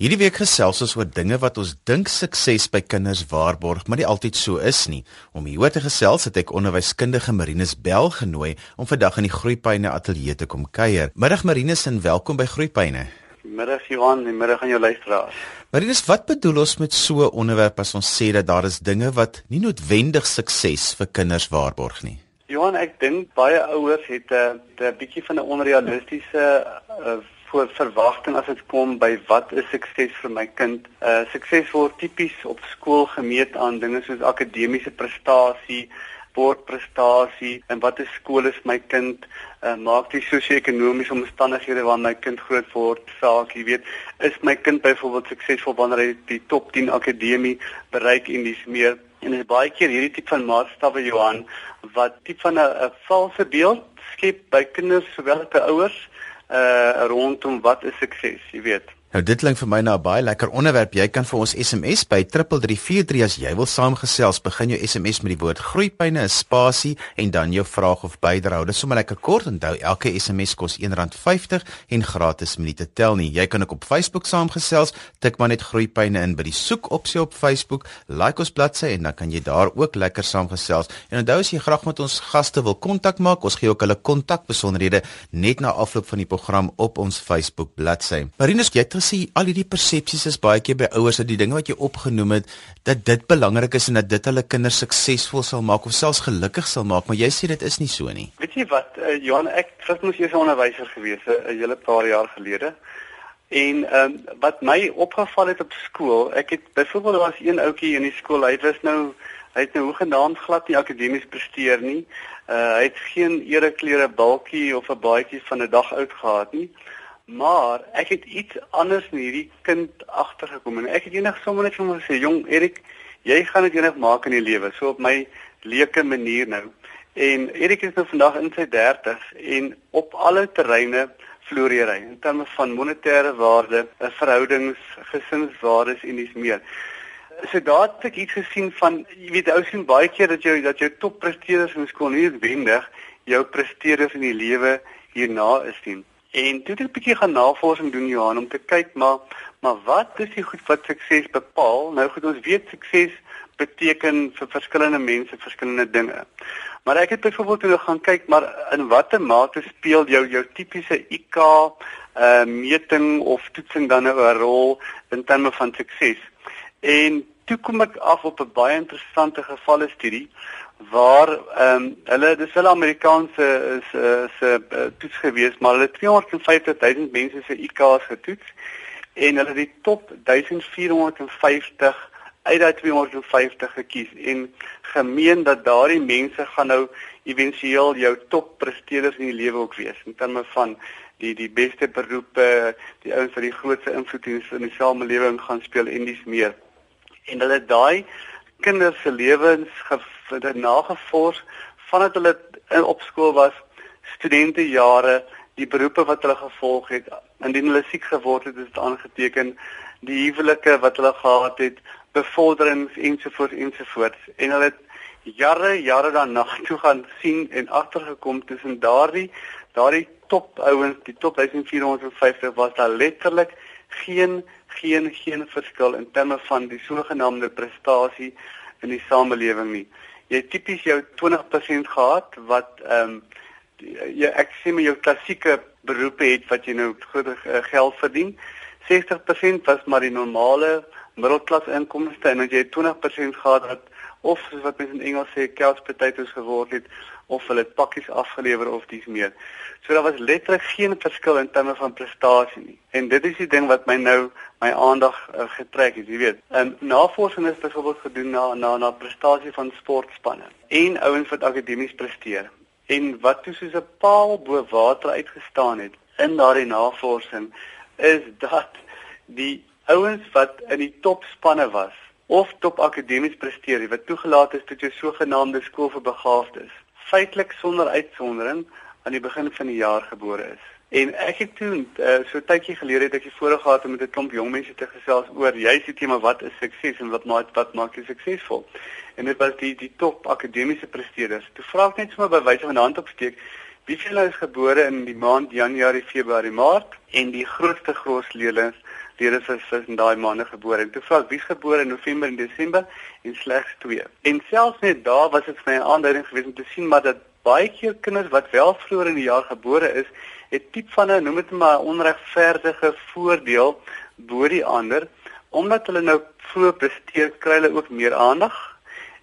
Hierdie week gesels ons oor dinge wat ons dink sukses by kinders waarborg, maar nie altyd so is nie. Om hieroor te gesels het ek onderwyskundige Marinus Bell genooi om vandag in die Groepyne ateljee te kom kuier. Middag Marinus en welkom by Groepyne. Middag Johan, en middag aan jou luisteraars. Marinus, wat bedoel ons met so 'n onderwerp as ons sê dat daar is dinge wat nie noodwendig sukses vir kinders waarborg nie? Johan, ek dink baie ouers het 'n 'n bietjie van 'n onrealistiese uh, voor verwagting as dit kom by wat is sukses vir my kind. Uh sukses word tipies op skool gemeet aan dinge soos akademiese prestasie, sportprestasie en wat is skool is my kind. Uh, maak die sosio-ekonomiese omstandighede waarin my kind groot word saak, jy weet, is my kind byvoorbeeld suksesvol wanneer hy die top 10 akademie bereik en dis meer. En is baie keer hierdie tipe van maatstawwe Johan wat tipe van 'n valse beeld skep by kinders sowel as by ouers uh rondom wat is sukses, jy weet. Nou dit klink vir my na 'n baie lekker onderwerp. Jy kan vir ons SMS by 3343 as jy wil saamgesels. Begin jou SMS met die woord groeipyne, 'n spasie en dan jou vraag of bydrae. Dit is sommer lekker kort. Onthou, elke SMS kos R1.50 en gratis minute tel nie. Jy kan ook op Facebook saamgesels. Tik maar net groeipyne in by die soekopsie op Facebook. Like ons bladsy en dan kan jy daar ook lekker saamgesels. En onthou as jy graag met ons gaste wil kontak maak, ons gee ook hulle kontakbesonderhede net na afloop van die program op ons Facebook bladsy. Marinus, jy gesê al hierdie persepsies is baie keer by ouers dat die dinge wat jy opgenoem het dat dit belangrik is en dat dit hulle kinders suksesvol sal maak of selfs gelukkig sal maak, maar jy sê dit is nie so nie. Weet jy wat, uh, Johan, ek het mos eers 'n onderwyser gewees eh, 'n hele paar jaar gelede. En ehm um, wat my opgeval het op skool, ek het byvoorbeeld daar was een ouetjie in die skool, hy was nou hy het nou hoegenaamd glad nie akademies presteer nie. Uh hy het geen ereklere balkie of 'n baadjie van 'n dag oud gehad nie. Maar ek het iets anders in hierdie kind agtergekom en ek het eendag sommer net vir hom gesê, "Jong Erik, jy gaan dit eendag maak in die lewe, so op my leuke manier nou." En Erik is nou vandag in sy 30s en op alle terreine floreer hy in terme van monetêre waarde, verhoudings, gesinswaardes en dis meer. So daar het ek iets gesien van, jy weet, ou sien baie keer dat jy dat jou toppresteerders in skool nie noodwendig jou presteerders in die lewe hierna is nie. En toe het ek 'n bietjie gaan navorsing doen Johan om te kyk maar maar wat is die goed wat sukses bepaal? Nou goed, ons weet sukses beteken vir verskillende mense verskillende dinge. Maar ek het byvoorbeeld toe gaan kyk maar in watter mate speel jou jou tipiese IQ uh meting of toetsing dan nou 'n rol in terme van sukses. En toe kom ek af op 'n baie interessante gevalle studie waar ehm um, hulle dis hulle Amerikaanse is se uh, toets gewees maar hulle 350 000 mense se IQ's getoets en hulle het die top 1450 uit daai 250 gekies en gemeen dat daardie mense gaan nou éventueel jou top presteerders in die lewe ook wees in terme van die die beste beroepe, die ouens wat die grootste invloed in die samelewing gaan speel en dis meer. En hulle daai kinders se lewens het nagevors vandat hulle op skool was, studente jare, die beroepe wat hulle gevolg het, indien hulle siek geword het, is dit aangeteken, die huwelike wat hulle gehad het, bevorderings ensovoorts ensovoorts en hulle het jare jare daarna toe gaan sien en agtergekom tussen daardie daardie top ouens, die top 1450 was daar letterlik geen geen geen verskil in terme van die sogenaamde prestasie in die samelewing nie jy tipies jou 20% gehad wat ehm um, jy ek sê my jou klassieke beroepe het wat jy nou groot uh, geld verdien. 60% was maar die normale middelklas inkomste en dan jy 20% gehad wat of soos wat mense in Engels sê couch potatoes geword het of hulle pakkies afgelewer of dis meer. So daar was letterlik geen verskil in terme van prestasie nie. En dit is die ding wat my nou my aandag uh, getrek het, jy weet. En navorsing is byvoorbeeld gedoen na na na prestasie van sportspanne en ouens wat akademies presteer. En wat toe soos 'n paal bo water uitgestaan het in daardie navorsing is dat die ouens wat in die topspanne was of top akademies presteer, wat toegelaat is tot jou sogenaamde skool vir begaafdes, feitelik sonder uitsondering aan die begin van die jaar gebore is. En ek het toe uh, so tydjie gelede het ek voorreg gehad om met 'n klomp jong mense te gesels oor juist die tema wat is sukses en wat maak wat maak jy suksesvol. En dit was die die top akademiese presteerders. Toe vra ek net sommer by wyse van hand opsteek, wie van hulle is gebore in die maand Januarie, Februarie, Maart en die grootste grootleerders lede is is in daai maande gebore. Toe vra ek wie's gebore in November en Desember en slegs 2. En selfs net daar was dit vir my 'n aanduiding geweest om te sien maar dat baie keer kinders wat wel vroeër in die jaar gebore is, het tipe van 'n noem dit maar onregverdige voordeel bo die ander omdat hulle nou vroeg presteer, kry hulle ook meer aandag.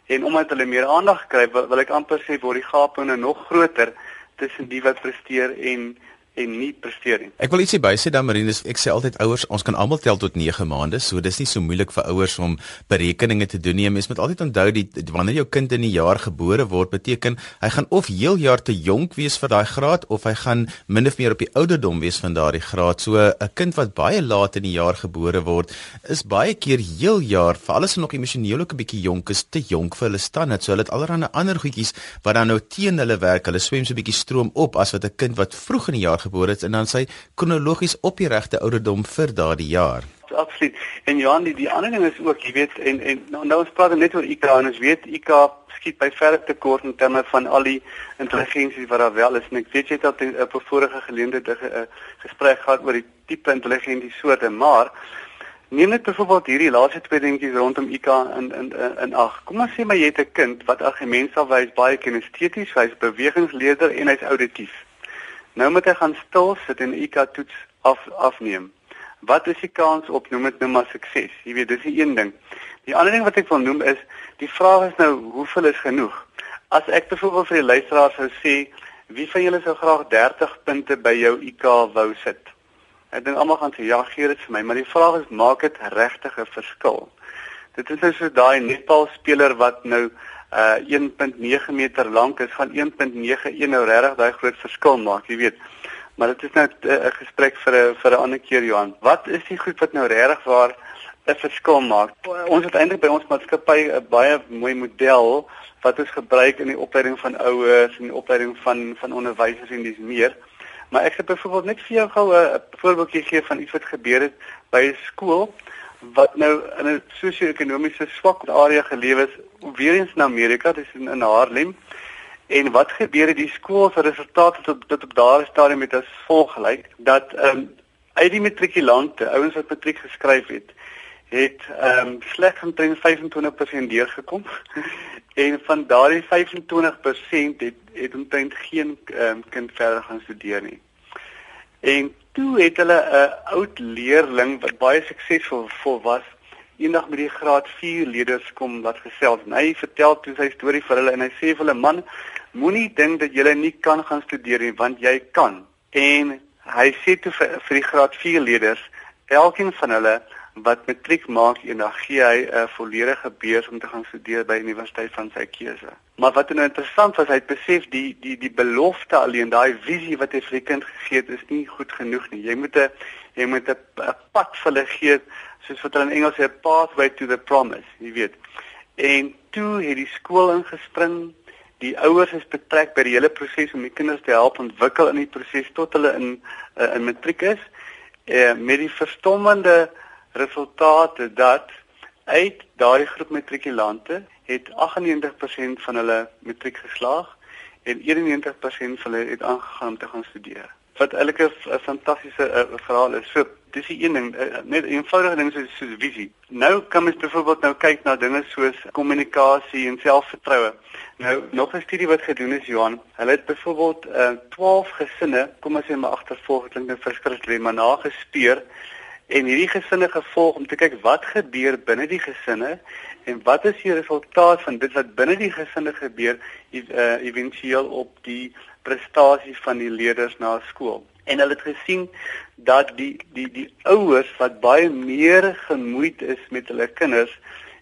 En omdat hulle meer aandag kry, wil, wil ek amper sê word die gape nou nog groter tussen die wat presteer en en nie presteer nie. Ek wil ietsie bysê dan Marinus, ek sê altyd ouers, ons kan almal tel tot 9 maande, so dis nie so moeilik vir ouers om berekeninge te doen nie. Mens moet altyd onthou die wanneer jou kind in 'n jaar gebore word, beteken hy gaan of heel jaar te jonk wees vir daai graad of hy gaan min of meer op die ouderdom wees van daardie graad. So 'n kind wat baie laat in die jaar gebore word, is baie keer heel jaar, veral as hy nog emosioneel ook 'n bietjie jonk is, te jonk vir hulle standaard. So hulle het allerlei ander goedjies wat dan nou teen hulle werk. Hulle swem so 'n bietjie stroom op as wat 'n kind wat vroeg in die jaar gebore is en dan sy kronologies op die regte ouderdom vir daardie jaar. Absoluut. En Johan, die, die ander ding is ook, jy weet, en en nou, nou ons praat net oor IK en ons weet IK skiet by verre te kort in terme van al die intelligensie wat daar wel is. En ek weet jy het al op 'n vorige geleentheid 'n gesprek gehad oor die tipe intelligensie soorte, maar Neem net byvoorbeeld hierdie laaste twee dingetjies rondom IK in in in ag. Kom ons sê maar jy het 'n kind wat argumente sal wys baie kinesteties, hy's bewegingsleerder en hy's auditief. Nou moet hy gaan stil sit en IQ toets af afneem. Wat is die kans op noem dit nou maar sukses? Jy weet, dis die een ding. Die ander ding wat ek wil noem is, die vraag is nou hoeveel is genoeg? As ek byvoorbeeld vir die luisteraars sou sê, wie van julle sou graag 30 punte by jou IQ wou sit? Ek dink almal gaan sê ja, gee dit vir my, maar die vraag is, maak dit regtig 'n verskil? Dit is nou so daai netbal speler wat nou uh 1.9 meter lank is van 1.91 nou regtig daai groot verskil maak, jy weet. Maar dit is uh, 'n uh, gesprek vir 'n vir 'n ander keer Johan. Wat is die goed wat nou regtig waar 'n verskil maak? Ons het eintlik by ons maatskappy 'n baie mooi model wat ons gebruik in die opleiding van ouers en die opleiding van van onderwysers en dis meer. Maar ek het byvoorbeeld net vir jou gou 'n voorbeeldjie gee van iets wat gebeur het by 'n skool wat nou in 'n sosio-ekonomiese swak area geleef is, weer eens in Amerika, dis in, in Harlem. En wat gebeur het die skool se resultate tot tot op daardie stadium met as volg gelyk dat ehm um, uit die matrikulante, ouens wat matriek geskryf het, het ehm um, slegs omtrent 25% deurgekom. en van daardie 25% het het omtrent geen ehm um, kind verder gaan studeer nie. En toe het hulle 'n oud leerling wat baie suksesvol vol was, eendag met die graad 4 leerders kom wat gesels. En hy vertel toe sy storie vir hulle en hy sê vir hulle man, moenie dink dat jy nie kan gaan studeer nie, want jy kan. En hy sê toe vir, vir die graad 4 leerders, elkeen van hulle wat matriek maak eendag gee hy 'n uh, volledige beurs om te gaan studeer by universiteit van sy keuse. Maar wat nou interessant was, hy het besef die die die belofte alleen daai visie wat hy vir die kind gegee het is nie goed genoeg nie. Jy moet 'n jy moet 'n pad vir hulle gee soos wat hulle in Engels sê pathway to the promise, jy weet. En toe het die skool ingespring. Die ouers is betrek by die hele proses om die kinders te help ontwikkel in die proses tot hulle in uh, in matriek is. Eh met die verstommende resultate dat uit daardie groep matrikulante het 98% van hulle matriek geslaag en 91% van hulle het aangegaan om te gaan studeer. Wat eintlik 'n fantastiese uh, verhaal is. So, dis die een ding, uh, net eenvoudige ding soos soos visie. Nou kan mens byvoorbeeld nou kyk na dinge soos kommunikasie en selfvertroue. Nou, nog 'n studie wat gedoen is, Johan, hulle het byvoorbeeld uh, 12 gesinne, kom ons sê maar agtervolgens klink nou verskriklik, maar nagespeur en hierdie gesinne gevolg om te kyk wat gebeur binne die gesinne en wat is die resultaat van dit wat binne die gesinne gebeur uh, eventueel op die prestasie van die leerders na skool. En hulle het gesien dat die die die ouers wat baie meer gemoeid is met hulle kinders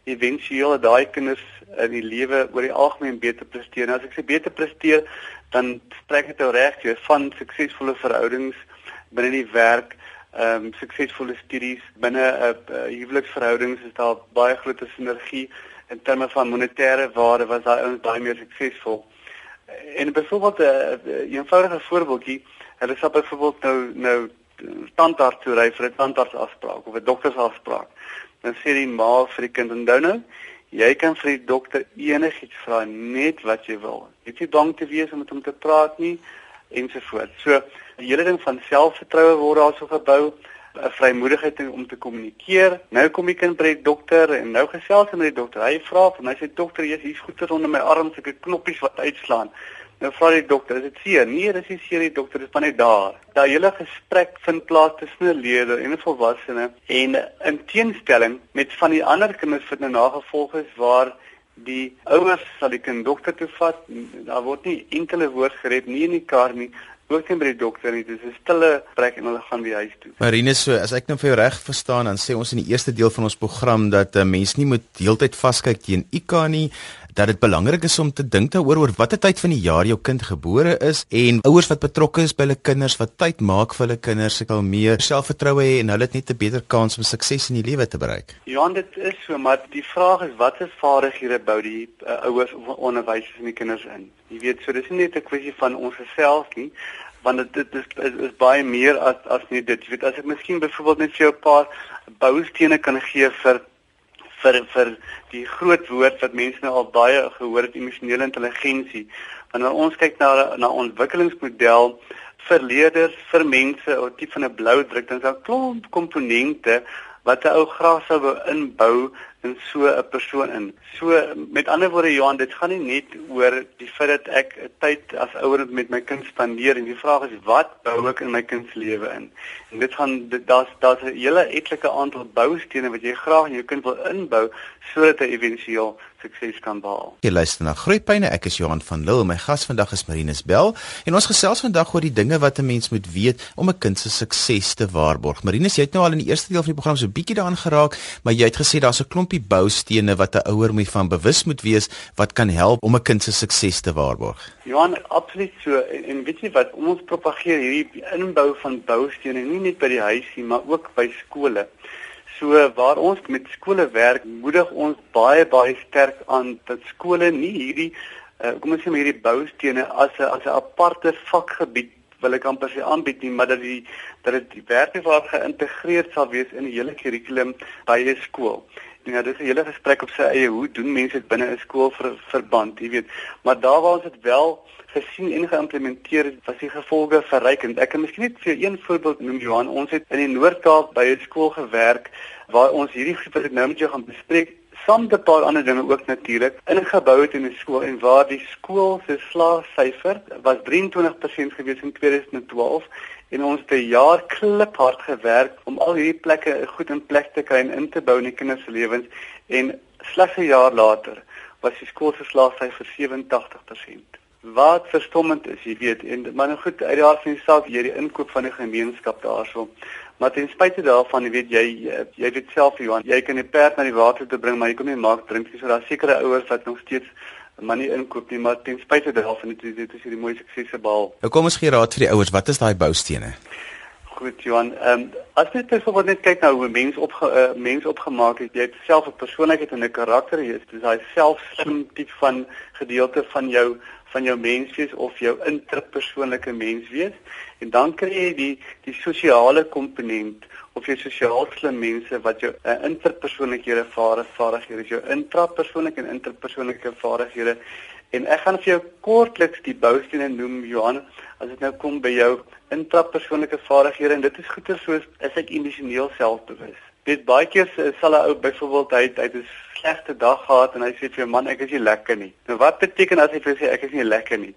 eventueel daai kinders in die lewe oor die algemeen beter presteer. Nou as ek sê beter presteer, dan spreek dit ou reg jy van suksesvolle verhoudings binne die werk, ehm um, suksesvolle studies binne 'n uh, uh, huweliksverhoudings is daar baie groot sinergie in terme van monetêre waarde was daai ouens baie meer suksesvol. En byvoorbeeld 'n uh, uh, eenvoudige voorbeeldjie, hulle sal byvoorbeeld nou nou tandarts toe ry vir 'n tandartsafspraak of 'n doktersafspraak. Dan sê die ma vir die kind onthou nou, jy kan vir die dokter enigiets vra net wat jy wil. Jy het nie bang te wees om met hom te praat nie ensovoorts. So die hele ding van selfvertroue word daarso gebou. 'n vrymoedigheid om te kommunikeer. Nou kom die kind by die dokter en nou gesels hy met die dokter. Hy vra vir my sê dokter, hier's goeters onder my arm, sulke knoppies wat uitslaan. Nou vra die dokter, is dit seer? Nee, dis nie seer nie, dokter, dis van net daar. Daai hele gesprek vind plaas tussen 'n leerder en 'n volwassene en in teenstelling met van die ander kinders wat nou nagevolg is waar die ouers sal die kind dokter toe vat, daar word nie enkele woord gered nie in die kar nie ook nie by die dokter nie. Dis 'n stille plek en hulle gaan by huis toe. Marine, so as ek nou vir jou reg verstaan, dan sê ons in die eerste deel van ons program dat 'n mens nie moet heeltyd vaskyk teen IK nie dat dit belangrik is om te dink daaroor oor watter tyd van die jaar jou kind gebore is en ouers wat betrokke is by hulle kinders wat tyd maak vir hulle kinders sal meer selfvertroue hê en hulle het net 'n beter kans om sukses in die lewe te bereik. Ja, dit is so, maar die vraag is watter vaardighede bou die uh, ouers of onderwysers in die kinders in? Jy weet, so dis nie net 'n kwessie van ons self nie, want dit dit is, is is baie meer as as net dit. Jy weet, as ek miskien byvoorbeeld net vir jou 'n paar boustene kan gee vir vir vir die groot woord wat mense nou al baie gehoor het emosionele intelligensie. Wanneer ons kyk na na ontwikkelingsmodel vir leerders, vir mense op tipe van 'n blou druk, dan is daar klomp komponente wat 'n ou graag sou wou inbou in so 'n persoon in. So met ander woorde Johan, dit gaan nie net oor die feit dat ek tyd as ouer met my kind spandeer en die vraag is wat bou ek in my kind se lewe in? En dit gaan daar's daar's 'n hele etlike aantal boustene wat jy graag in jou kind wil inbou sodat hy éventueel sukses kan behaal. Jy luister na Groepyne. Ek is Johan van Lille. My gas vandag is Marinus Bell en ons gesels vandag oor die dinge wat 'n mens moet weet om 'n kind se sukses te waarborg. Marinus, jy het nou al in die eerste deel van die program so 'n bietjie daaraan geraak, maar jy het gesê daar's 'n klompie boustene wat 'n ouer moet van bewus moet wees wat kan help om 'n kind se sukses te waarborg. Johan, absoluut so. En, en weet jy wat, ons propageer hierdie inbou van boustene nie net by die huis nie, maar ook by skole. So waar ons met skole werk, moedig ons baie baie sterk aan dat skole nie hierdie uh, kom ons sê maar hierdie boustene as 'n as 'n aparte vakgebied wil ek amper sê aanbied nie, maar dat die dat dit werklik geïntegreer sal wees in die hele kurrikulum by 'n skool. Ja, dis 'n hele gesprek op sy eie. Hoe doen mense dit binne 'n skool vir verband, jy weet. Maar daar waar ons dit wel gesien en geïmplementeer het, was die gevolge verrykend. Ek kan miskien net vir een voorbeeld noem, Johan. Ons het in die Noord-Kaap by 'n skool gewerk waar ons hierdie groep wat ek nou met jou gaan bespreek, met 'n paar ander dinge ook natuurlik, ingebou het in 'n skool en waar die skool se slaagsyfer was 23% gewees in 2012 en ons het 'n jaar kliphard gewerk om al hierdie plekke goed in plek te kry en in te bou in die kinders se lewens en slegs 'n jaar later was die skool se slaagsyfer 87% wat verstommend is, jy weet, en maar nou goed, uit die aard van die saak, jy die inkoop van die gemeenskap daarso. Maar ten spyte daarvan, jy weet jy jy weet self Johan, jy kan die perd na die water te bring, maar jy kom nie maak drink nie. So daar sekere ouers wat nog steeds manie inkoop nie, maar ten spyte daarvan, dit dit is hierdie mooi suksese behaal. Nou kom ons gee raad vir die ouers, wat is daai boustene? Goed Johan, ehm um, as jy byvoorbeeld net kyk na hoe 'n mens op 'n uh, mens opgemaak het, jy het self 'n persoonlikheid en 'n karakter, jy is daai selfslim tipe van gedeelte van jou van jou menswees of jou interpersoonlike menswees. En dan kry jy die die sosiale komponent of jy sosiaal slim mense wat jou uh, interpersoonlike vaardighede, jou intrapersoonlike en interpersoonlike vaardighede. En ek gaan vir jou kortliks die boustene noem Johan as dit nou kom by jou intrapersoonlike vaardighede. En dit is goeie soos is ek emosioneel selfbewus. Dit baie keer sal 'n ou byvoorbeeld hy hy is slegte dag gehad en hy sê vir jou man ek is nie lekker nie. Nou wat beteken as hy vir sê ek is nie lekker nie?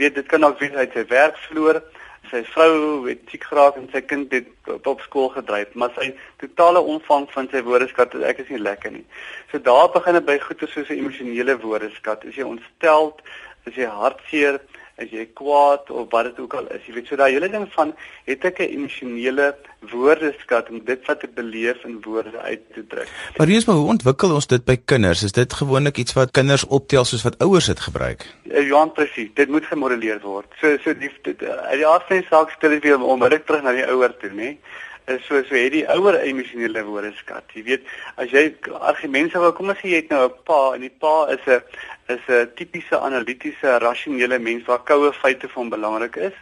Weet dit kan ook wees hy het sy werk verloor, sy vrou het siek geraak en sy kind het op, op skool gedryf, maar sy totale omvang van sy woordeskat is ek is nie lekker nie. So daar begin dit by goeie soos 'n emosionele woordeskat. As jy ontsteld, as jy hartseer, as jy kwaad of wat dit ook al is. Jy weet so daai hele ding van het ek 'n emosionele woordeskat om dit wat ek beleef in woorde uit te druk. Maar is maar hoe ontwikkel ons dit by kinders? Is dit gewoonlik iets wat kinders optel soos wat ouers dit gebruik? Ja, Johan presies. Dit moet gemodelleer word. So so die uit die van die saak stel ek weer onmiddellik terug na die ouer toe, nê? is so so het die ouer emosionele woordeskat. Jy weet, as jy argumente wou kom as jy het nou 'n pa en die pa is 'n is 'n tipiese analitiese rasionele mens waar koue feite van belangrik is,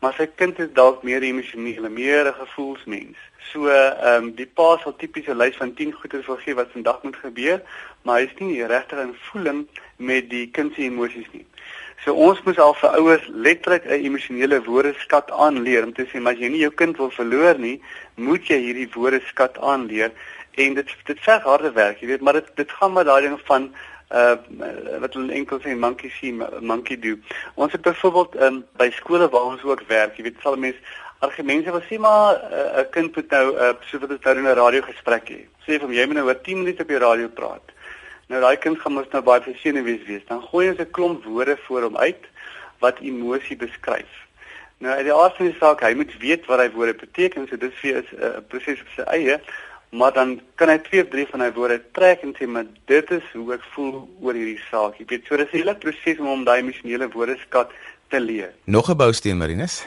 maar sy kind is dalk meer emosionele, meer 'n gevoelsmens. So ehm um, die pa sal tipies 'n lys van 10 goeie wil gee wat vandag moet gebeur, maar hy is nie regtig in voeling met die kind se emosies nie. So ons moet al vir ouers letterlik 'n emosionele woordeskat aanleer om te sê maar as jy nie jou kind wil verloor nie, moet jy hierdie woordeskat aanleer en dit dit verg harde werk, jy weet, maar dit dit gaan met daai ding van uh wat hulle enkel sê monkey see monkey do. Ons het byvoorbeeld um, by skole waar ons ook werk, jy weet, sal mense argumente wil sê maar uh, 'n uh, kind moet nou uh, so wat het nou 'n radiogesprek hê. Sê vir hom jy moet nou oor 10 minute op die radio praat. Nou daai kind gaan mos nou baie versenuwees wees. Dan gooi ons 'n klomp woorde voor hom uit wat emosie beskryf. Nou uit die aard van die saak, hy moet weet wat hy woorde beteken, so dit vir is 'n uh, proses op sy eie, maar dan kan hy twee of drie van hy woorde trek en sê maar dit is hoe ek voel oor hierdie saak. Jy weet, so dis 'n hele proses om om daai emosionele woordeskat te leer. Nog 'n bousteen Marinus?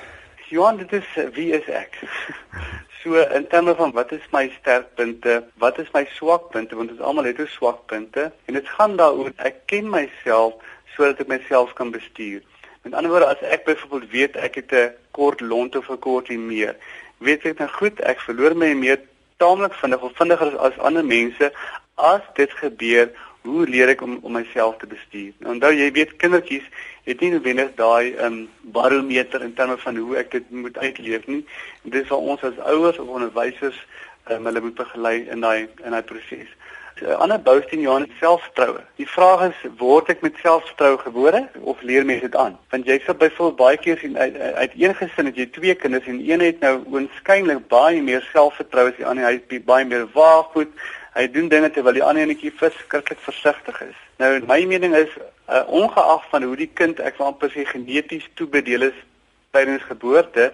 Johan, dit is wie is ek? so in terme van wat is my sterkpunte, wat is my swakpunte want ons almal het 'n swakpunte en dit gaan daaroor ek ken myself sodat ek myself kan bestuur. Met ander woorde as ek byvoorbeeld weet ek het 'n kort lont of 'n kort meer, weet ek dan goed ek verloor my meer taamlik vinnig of vinniger as, as ander mense as dit gebeur hoe leer ek om om myself te bestuur? Nou, onthou jy weet kindertjies het nie noodwendig daai um barometer in terme van hoe ek dit moet uitleef nie. En dit is vir ons as ouers of onderwysers um, hulle moet begelei in daai in daai proses. 'n so, Ander bousteen Johan selfvertroue. Die vraag is word ek met selfvertroue gebore of leer mens dit aan? Want jy sal byvoorbeeld baie keer sien uit, uit een gesin het jy twee kinders en een het nou oënskynlik baie meer selfvertroue as die ander. Hy is baie meer waagvoet hy doen dinge terwyl die ander enetjie verskriklik versigtig is. Nou my mening is uh, ongeag van hoe die kind ek wil amper sê geneties toebedeel is tydens geboorte,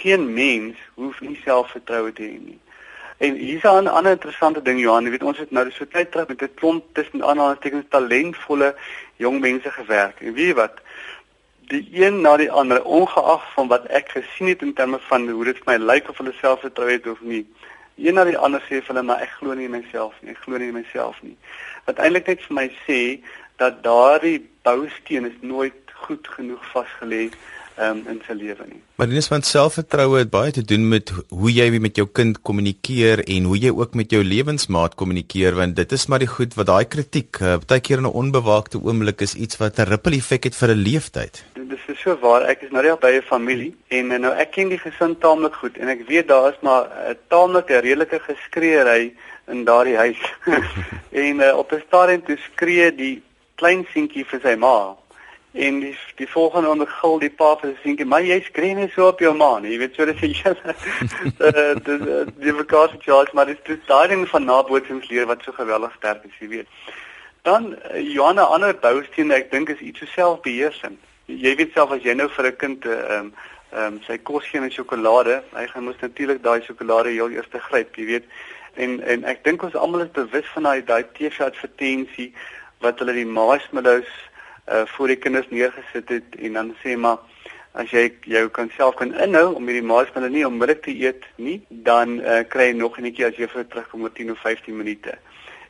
geen mens hoef nie selfvertroue te hê nie. En hier's 'n ander interessante ding Johan, jy weet ons het nou so tyd terug met 'n klomp tussen aanhalingstekens talentvolle jong mense gewerk. En weet wat? Die een na die ander, ongeag van wat ek gesien het in terme van hoe dit vir my lyk of hulle selfvertroue het of nie, een na die ander sê vir hulle maar ek glo nie in myself nie, ek glo nie in myself nie. Wat eintlik net vir my sê dat daardie bousteen is nooit goed genoeg vasgelê um, in sy lewe nie. Maar dis van selfvertroue het baie te doen met hoe jy met jou kind kommunikeer en hoe jy ook met jou lewensmaat kommunikeer want dit is maar die goed wat daai kritiek uh, baie keer in 'n onbewaakte oomblik is iets wat 'n ripple effek het vir 'n leeftyd dis is so waar. Ek is nou net by 'n familie en nou ek ken die gesin taamlik goed en ek weet daar is maar 'n taamlike redelike geskreeery in daardie huis. en uh, op 'n stadium toe skree die klein seentjie vir sy ma en die die volgende ondergil die pa vir sy seentjie, "Maar jy skree net so op jou ma." Jy weet so dis jy eh, die die verkaas George, maar dit is daai ding van nabootsingsleer wat so geweldig sterk is, jy weet. Dan uh, Johanna ander bousteen ek dink is iets so selfbeheersing jy weet self as jy nou vir 'n kind eh, ehm um, ehm um, sy kos gee met sjokolade, hy gaan mos natuurlik daai sjokolade heel eers gryp, jy weet. En en ek dink ons almal is bewus van daai daai TV advertensie wat hulle die marshmallows uh voor die kinders neergesit het en dan sê maar as jy jou kan self kan inhou om hierdie marshmallow nie onmiddellik te eet nie, dan uh, kry jy nog netjie as jy vir terugkom oor 10 of 15 minute.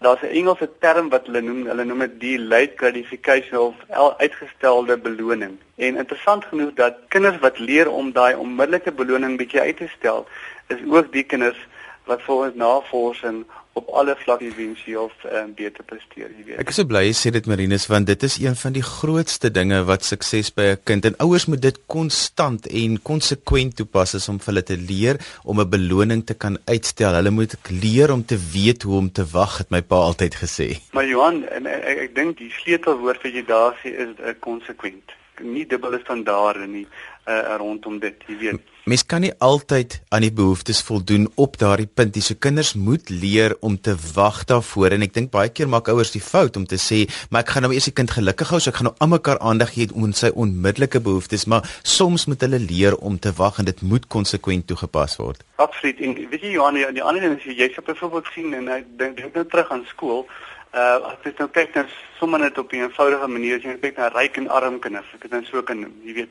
Daar's 'n Engelse term wat hulle noem, hulle noem dit delayed gratification of uitgestelde beloning. En interessant genoeg dat kinders wat leer om daai onmiddellike beloning bietjie uit te stel, is ook die kinders wat volgens navorsing op alle vlakke eventueel um, beter presteer, jy weet. Ek is so bly jy sê dit Marinus want dit is een van die grootste dinge wat sukses by 'n kind en ouers moet dit konstant en konsekwent toepas is om vir hulle te leer om 'n beloning te kan uitstel. Hulle moet leer om te weet hoe om te wag, het my pa altyd gesê. Maar Johan, en, ek, ek, ek dink die sleutelwoord wat jy daar sê is uh, konsekwent. Nie dubbele standaarde nie uh, rondom dit, jy weet. Mens kan nie altyd aan die behoeftes voldoen op daardie punt nie. So kinders moet leer om te wag daarvoor en ek dink baie keer maak ouers die fout om te sê, "Maar ek gaan nou eers die kind gelukkig hou, so ek gaan nou almekaar aandag gee om sy onmiddellike behoeftes, maar soms moet hulle leer om te wag en dit moet konsekwent toegepas word." Absoluut. En weet jy Johan, die, die ander ding is jy sê byvoorbeeld sien en ek dink dink nou terug aan skool. Uh as jy nou kyk na sommer net op 'n eenvoudige manier, as jy kyk na ryk en arm kinders, ek het dit so kan jy weet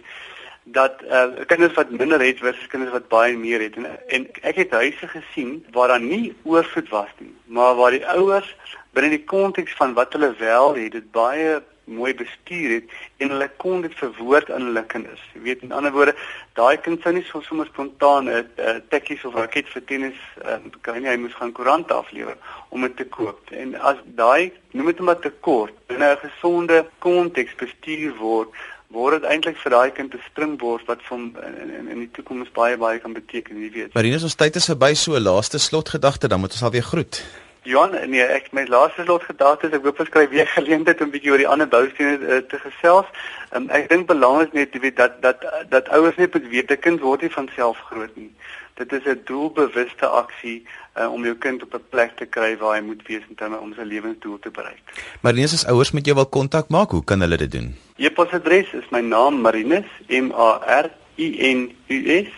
dat uh, kinders wat minder het versus kinders wat baie meer het. En en ek het huise gesien waar daar nie oorvloed was nie maar waar die ouers binne die konteks van wat hulle wel het dit baie mooi bestuur het en hulle kon dit verwoord aan hulle kinders. Jy weet in ander woorde daai kind sou nie so sommer spontaan 'n uh, tekkies of raket vir tennis uh, kan nie hy moes gaan koerant aflewer om dit te koop. En as daai noem dit maar tekort binne 'n gesonde konteks bestuur word word dit eintlik vir daai kind 'n springbord wat vir hom in, in, in die toekoms baie baie kan beteken, jy weet. Marinus, ons tyd is verby, so laaste slotgedagte, dan moet ons alweer groet. Johan, nee, ek my laaste slotgedagte is ek hoop ons kry weer geleentheid om bietjie oor die ander boustene uh, te gesels. Um, ek dink belangrik net jy weet dat dat dat ouers net moet weet 'n kind word nie van self groot nie. Dit is 'n doelbewuste aksie uh, om jou kind op 'n plek te kry waar hy moet wees in terme om sy lewensdoel te bereik. Marinus, as ouers met jou wil kontak maak, hoe kan hulle dit doen? E-posadres is my naam Marinus M A R I N U S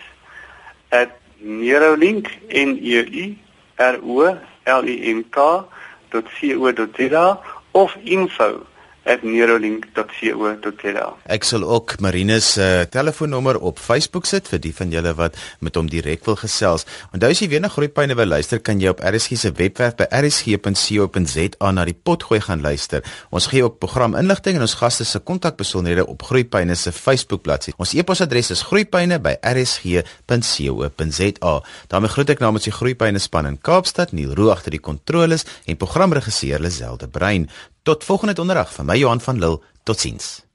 @neurolink n e u r o l i n k.co.za of info @neurolink.co.za. Ek sal ook Marinus se uh, telefoonnommer op Facebook sit vir die van julle wat met hom direk wil gesels. Onthou as jy weer na Groepyne wil luister, kan jy op RSG se webwerf by rsg.co.za na die potgooi gaan luister. Ons gee ook programinligting en ons gaste se kontakbesonderhede op Groepyne se Facebook bladsy. Ons e-posadres is groepyne@rsg.co.za. daarmee groet ek namens die Groepyne span in Kaapstad, Neil Roo agter die kontroles en programregisseur Lazelde Brein. Tot volgende donderdag van my Johan van Lille. Totsiens.